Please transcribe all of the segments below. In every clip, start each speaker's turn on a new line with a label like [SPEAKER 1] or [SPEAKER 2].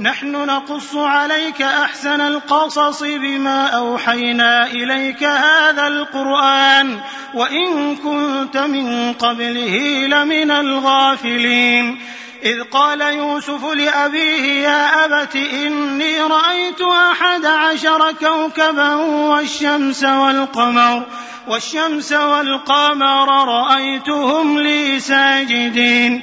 [SPEAKER 1] نحن نقص عليك أحسن القصص بما أوحينا إليك هذا القرآن وإن كنت من قبله لمن الغافلين. إذ قال يوسف لأبيه يا أبت إني رأيت أحد عشر كوكبا والشمس والقمر والشمس والقمر رأيتهم لي ساجدين.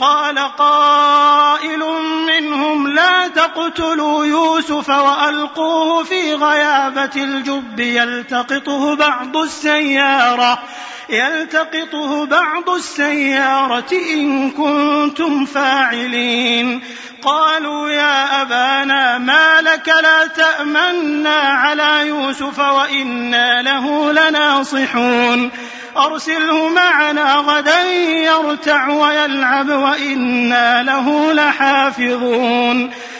[SPEAKER 1] قال قائل منهم لا تقتلوا يوسف وألقوه في غيابة الجب يلتقطه بعض السيارة. يلتقطه بعض السيارة إن كنتم فاعلين. قالوا يا أبانا ما لك لا تأمنا على يوسف وإنا له لناصحون. أرسله معنا غدا يرتع ويلعب وإنا له لحافظون.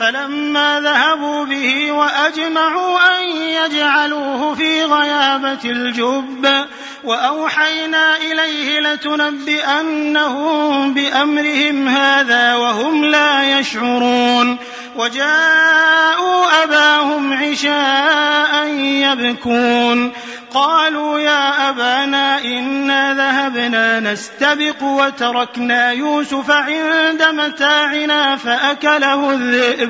[SPEAKER 1] فلما ذهبوا به وأجمعوا أن يجعلوه في غيابة الجب وأوحينا إليه لتنبئنهم بأمرهم هذا وهم لا يشعرون. وجاءوا أباهم عشاء يبكون. قالوا يا أبانا إنا ذهبنا نستبق وتركنا يوسف عند متاعنا فأكله الذئب.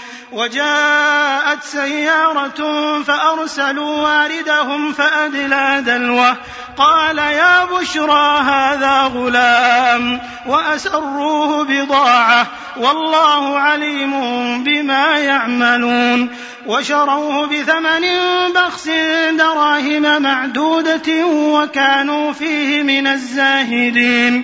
[SPEAKER 1] وجاءت سيارة فأرسلوا واردهم فأدلى دلوه. قال يا بشرى هذا غلام وأسروه بضاعة. والله عليم بما يعملون. وشروه بثمن بخس دراهم معدودة وكانوا فيه من الزاهدين.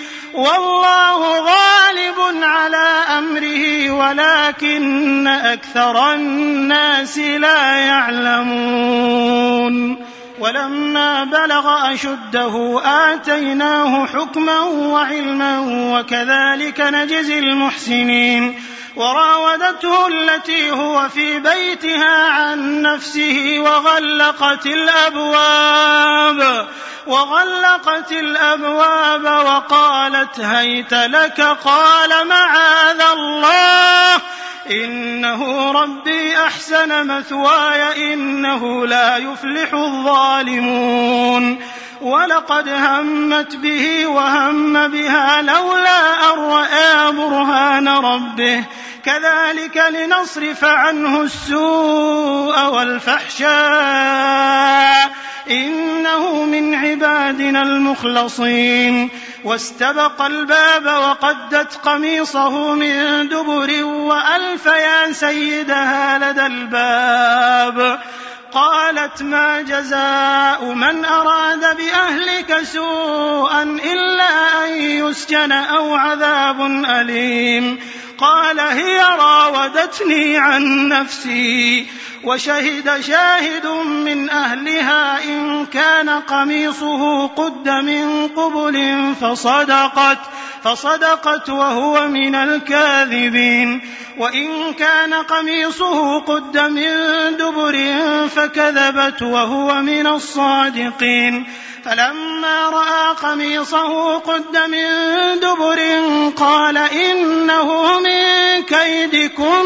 [SPEAKER 1] والله غالب على أمره ولكن أكثر الناس لا يعلمون. ولما بلغ أشده آتيناه حكما وعلما وكذلك نجزي المحسنين. وراودته التي هو في بيتها عن نفسه وغلقت الأبواب وغلقت الأبواب وقالت هيت لك قال معاذ الله إنه ربي أحسن مثواي إنه لا يفلح الظالمون ولقد همت به وهم بها لولا أن رأى برهان ربه كذلك لنصرف عنه السوء والفحشاء. إنه من عبادنا المخلصين. واستبق الباب وقدت قميصه من دبر وألف يا سيدها لدى الباب. قالت ما جزاء من أراد بأهلك سوءا إلا أن يسجن أو عذاب أليم. قال هي راودتني عن نفسي. وشهد شاهد من أهلها إن كان قميصه قد من قبل فصدقت فصدقت وهو من الكاذبين. وإن كان قميصه قد من دبر فكذبت وهو من الصادقين. فلما رأى قميصه قد من دبر قال إنه من كيدكم.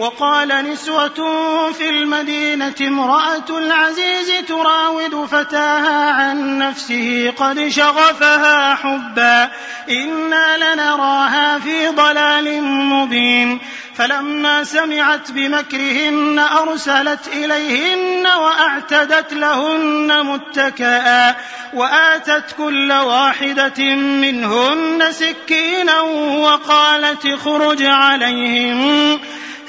[SPEAKER 1] وقال نسوة في المدينة امرأة العزيز تراود فتاها عن نفسه قد شغفها حبا إنا لنراها في ضلال مبين فلما سمعت بمكرهن أرسلت إليهن وأعتدت لهن متكئا وآتت كل واحدة منهن سكينا وقالت اخرج عليهم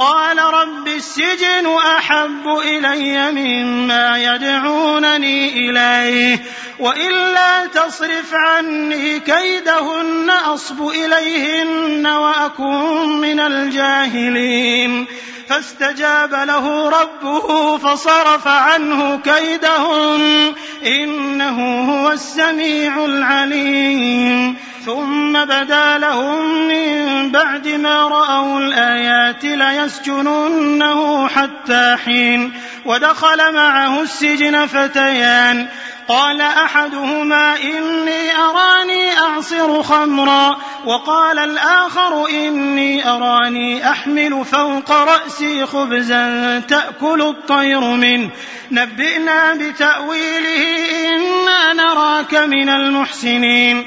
[SPEAKER 1] قال رب السجن أحب إلي مما يدعونني إليه وإلا تصرف عني كيدهن أصب إليهن وأكن من الجاهلين. فاستجاب له ربه فصرف عنه كيدهن إنه هو السميع العليم. ثم بدا لهم من بعد ما رأوا الآيات ليسجننه حتى حين ودخل معه السجن فتيان. قال أحدهما إني أراني أعصر خمرا. وقال الآخر إني أراني أحمل فوق رأسي خبزا تأكل الطير منه. نبئنا بتأويله إنا نراك من المحسنين.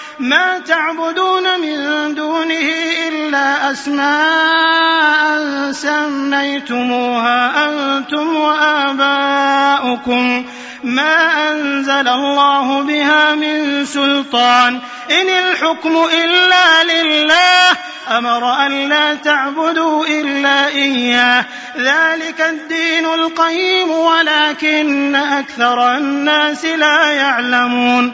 [SPEAKER 1] ما تعبدون من دونه إلا أسماء سميتموها أنتم وآباؤكم. ما أنزل الله بها من سلطان. إن الحكم إلا لله. أمر أن لا تعبدوا إلا إياه. ذلك الدين القيم ولكن أكثر الناس لا يعلمون.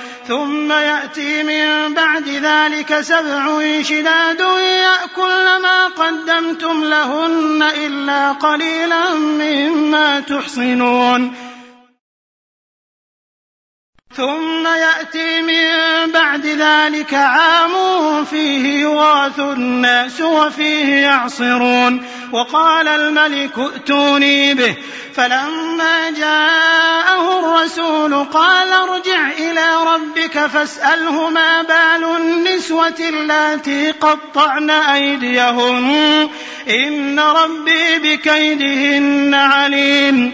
[SPEAKER 1] ثم يأتي من بعد ذلك سبع شداد يأكل ما قدمتم لهن إلا قليلا مما تحصنون. ثم يأتي من بعد ذلك عام فيه يغاث الناس وفيه يعصرون. وقال الملك ائتوني به. فلما جاءه الرسول قال ارجع إلى ربك فاسأله ما بال النسوة اللاتي قطعن أيديهن. إن ربي بكيدهن عليم.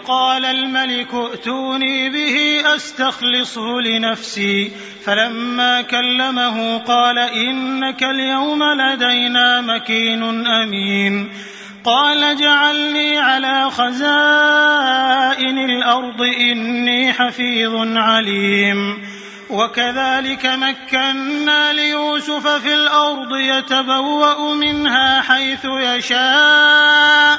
[SPEAKER 1] وقال الملك ائتوني به أستخلصه لنفسي. فلما كلمه قال إنك اليوم لدينا مكين أمين. قال اجعلني على خزائن الأرض إني حفيظ عليم. وكذلك مكنا ليوسف في الأرض يتبوأ منها حيث يشاء.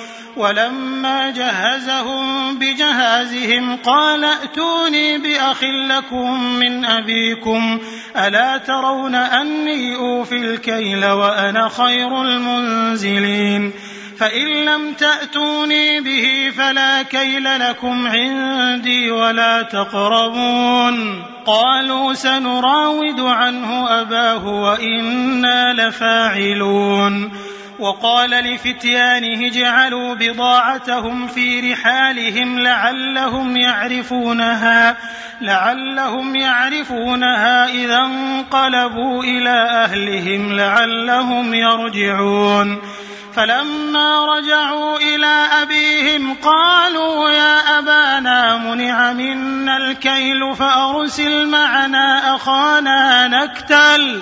[SPEAKER 1] ولما جهزهم بجهازهم قال ائتوني بأخ لكم من أبيكم ألا ترون أني أوفي الكيل وأنا خير المنزلين؟ فإن لم تأتوني به فلا كيل لكم عندي ولا تقربون. قالوا سنراود عنه أباه وإنا لفاعلون. وقال لفتيانه اجعلوا بضاعتهم في رحالهم لعلهم يعرفونها لعلهم يعرفونها إذا انقلبوا إلى أهلهم لعلهم يرجعون. فلما رجعوا إلى أبيهم قالوا يا أبانا منع منا الكيل فأرسل معنا أخانا نكتل.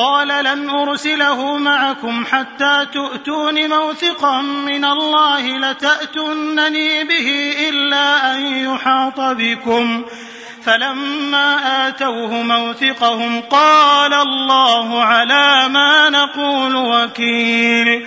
[SPEAKER 1] قال لن أرسله معكم حتى تؤتون موثقا من الله لتأتونني به إلا أن يحاط بكم. فلما آتوه موثقهم قال الله على ما نقول وكيل.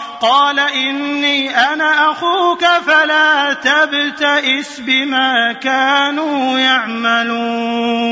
[SPEAKER 1] قال إني أنا أخوك فلا تبتئس بما كانوا يعملون.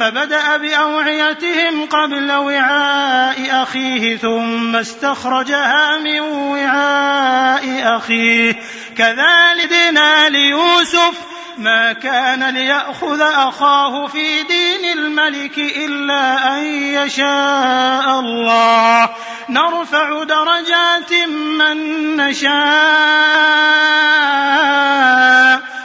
[SPEAKER 1] فبدأ بأوعيتهم قبل وعاء أخيه ثم استخرجها من وعاء أخيه. كذلك ليوسف ما كان ليأخذ أخاه في دين الملك إلا أن يشاء الله. نرفع درجات من نشاء.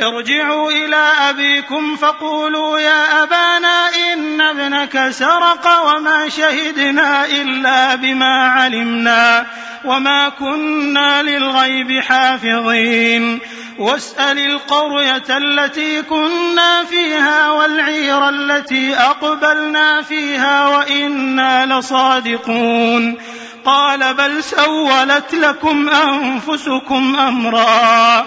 [SPEAKER 1] ارجعوا إلى أبيكم فقولوا يا أبانا إن ابنك سرق وما شهدنا إلا بما علمنا وما كنا للغيب حافظين. واسأل القرية التي كنا فيها والعير التي أقبلنا فيها وإنا لصادقون. قال بل سولت لكم أنفسكم أمرا.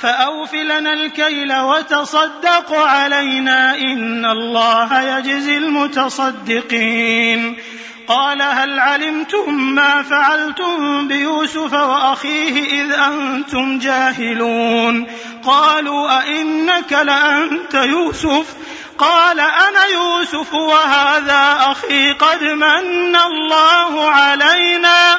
[SPEAKER 1] فأوف لنا الكيل وتصدق علينا إن الله يجزي المتصدقين. قال هل علمتم ما فعلتم بيوسف وأخيه إذ أنتم جاهلون؟ قالوا أئنك لأنت يوسف؟ قال أنا يوسف وهذا أخي قد من الله علينا.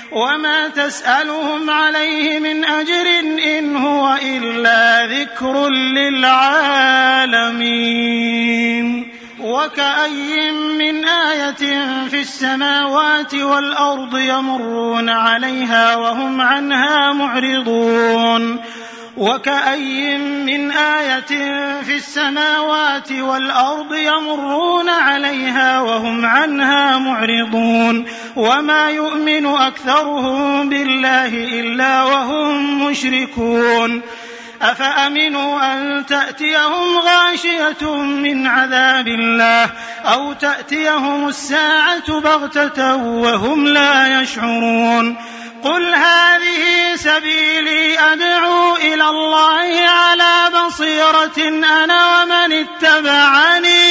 [SPEAKER 1] وما تسألهم عليه من أجر إن هو إلا ذكر للعالمين. وكأي من آية في السماوات والأرض يمرون عليها وهم عنها معرضون. وكأي من آية في السماوات والأرض يمرون عليها وهم عنها معرضون. وما يؤمن أكثرهم بالله إلا وهم مشركون أفأمنوا أن تأتيهم غاشية من عذاب الله أو تأتيهم الساعة بغتة وهم لا يشعرون قل هذه سبيلي أدعو إلى الله على بصيرة أنا ومن اتبعني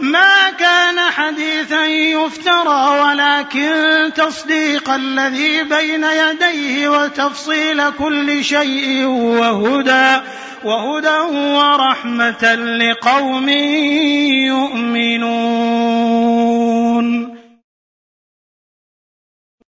[SPEAKER 1] ما كان حديثا يفترى ولكن تصديق الذي بين يديه وتفصيل كل شيء وهدى وهدى ورحمة لقوم يؤمنون.